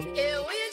Here we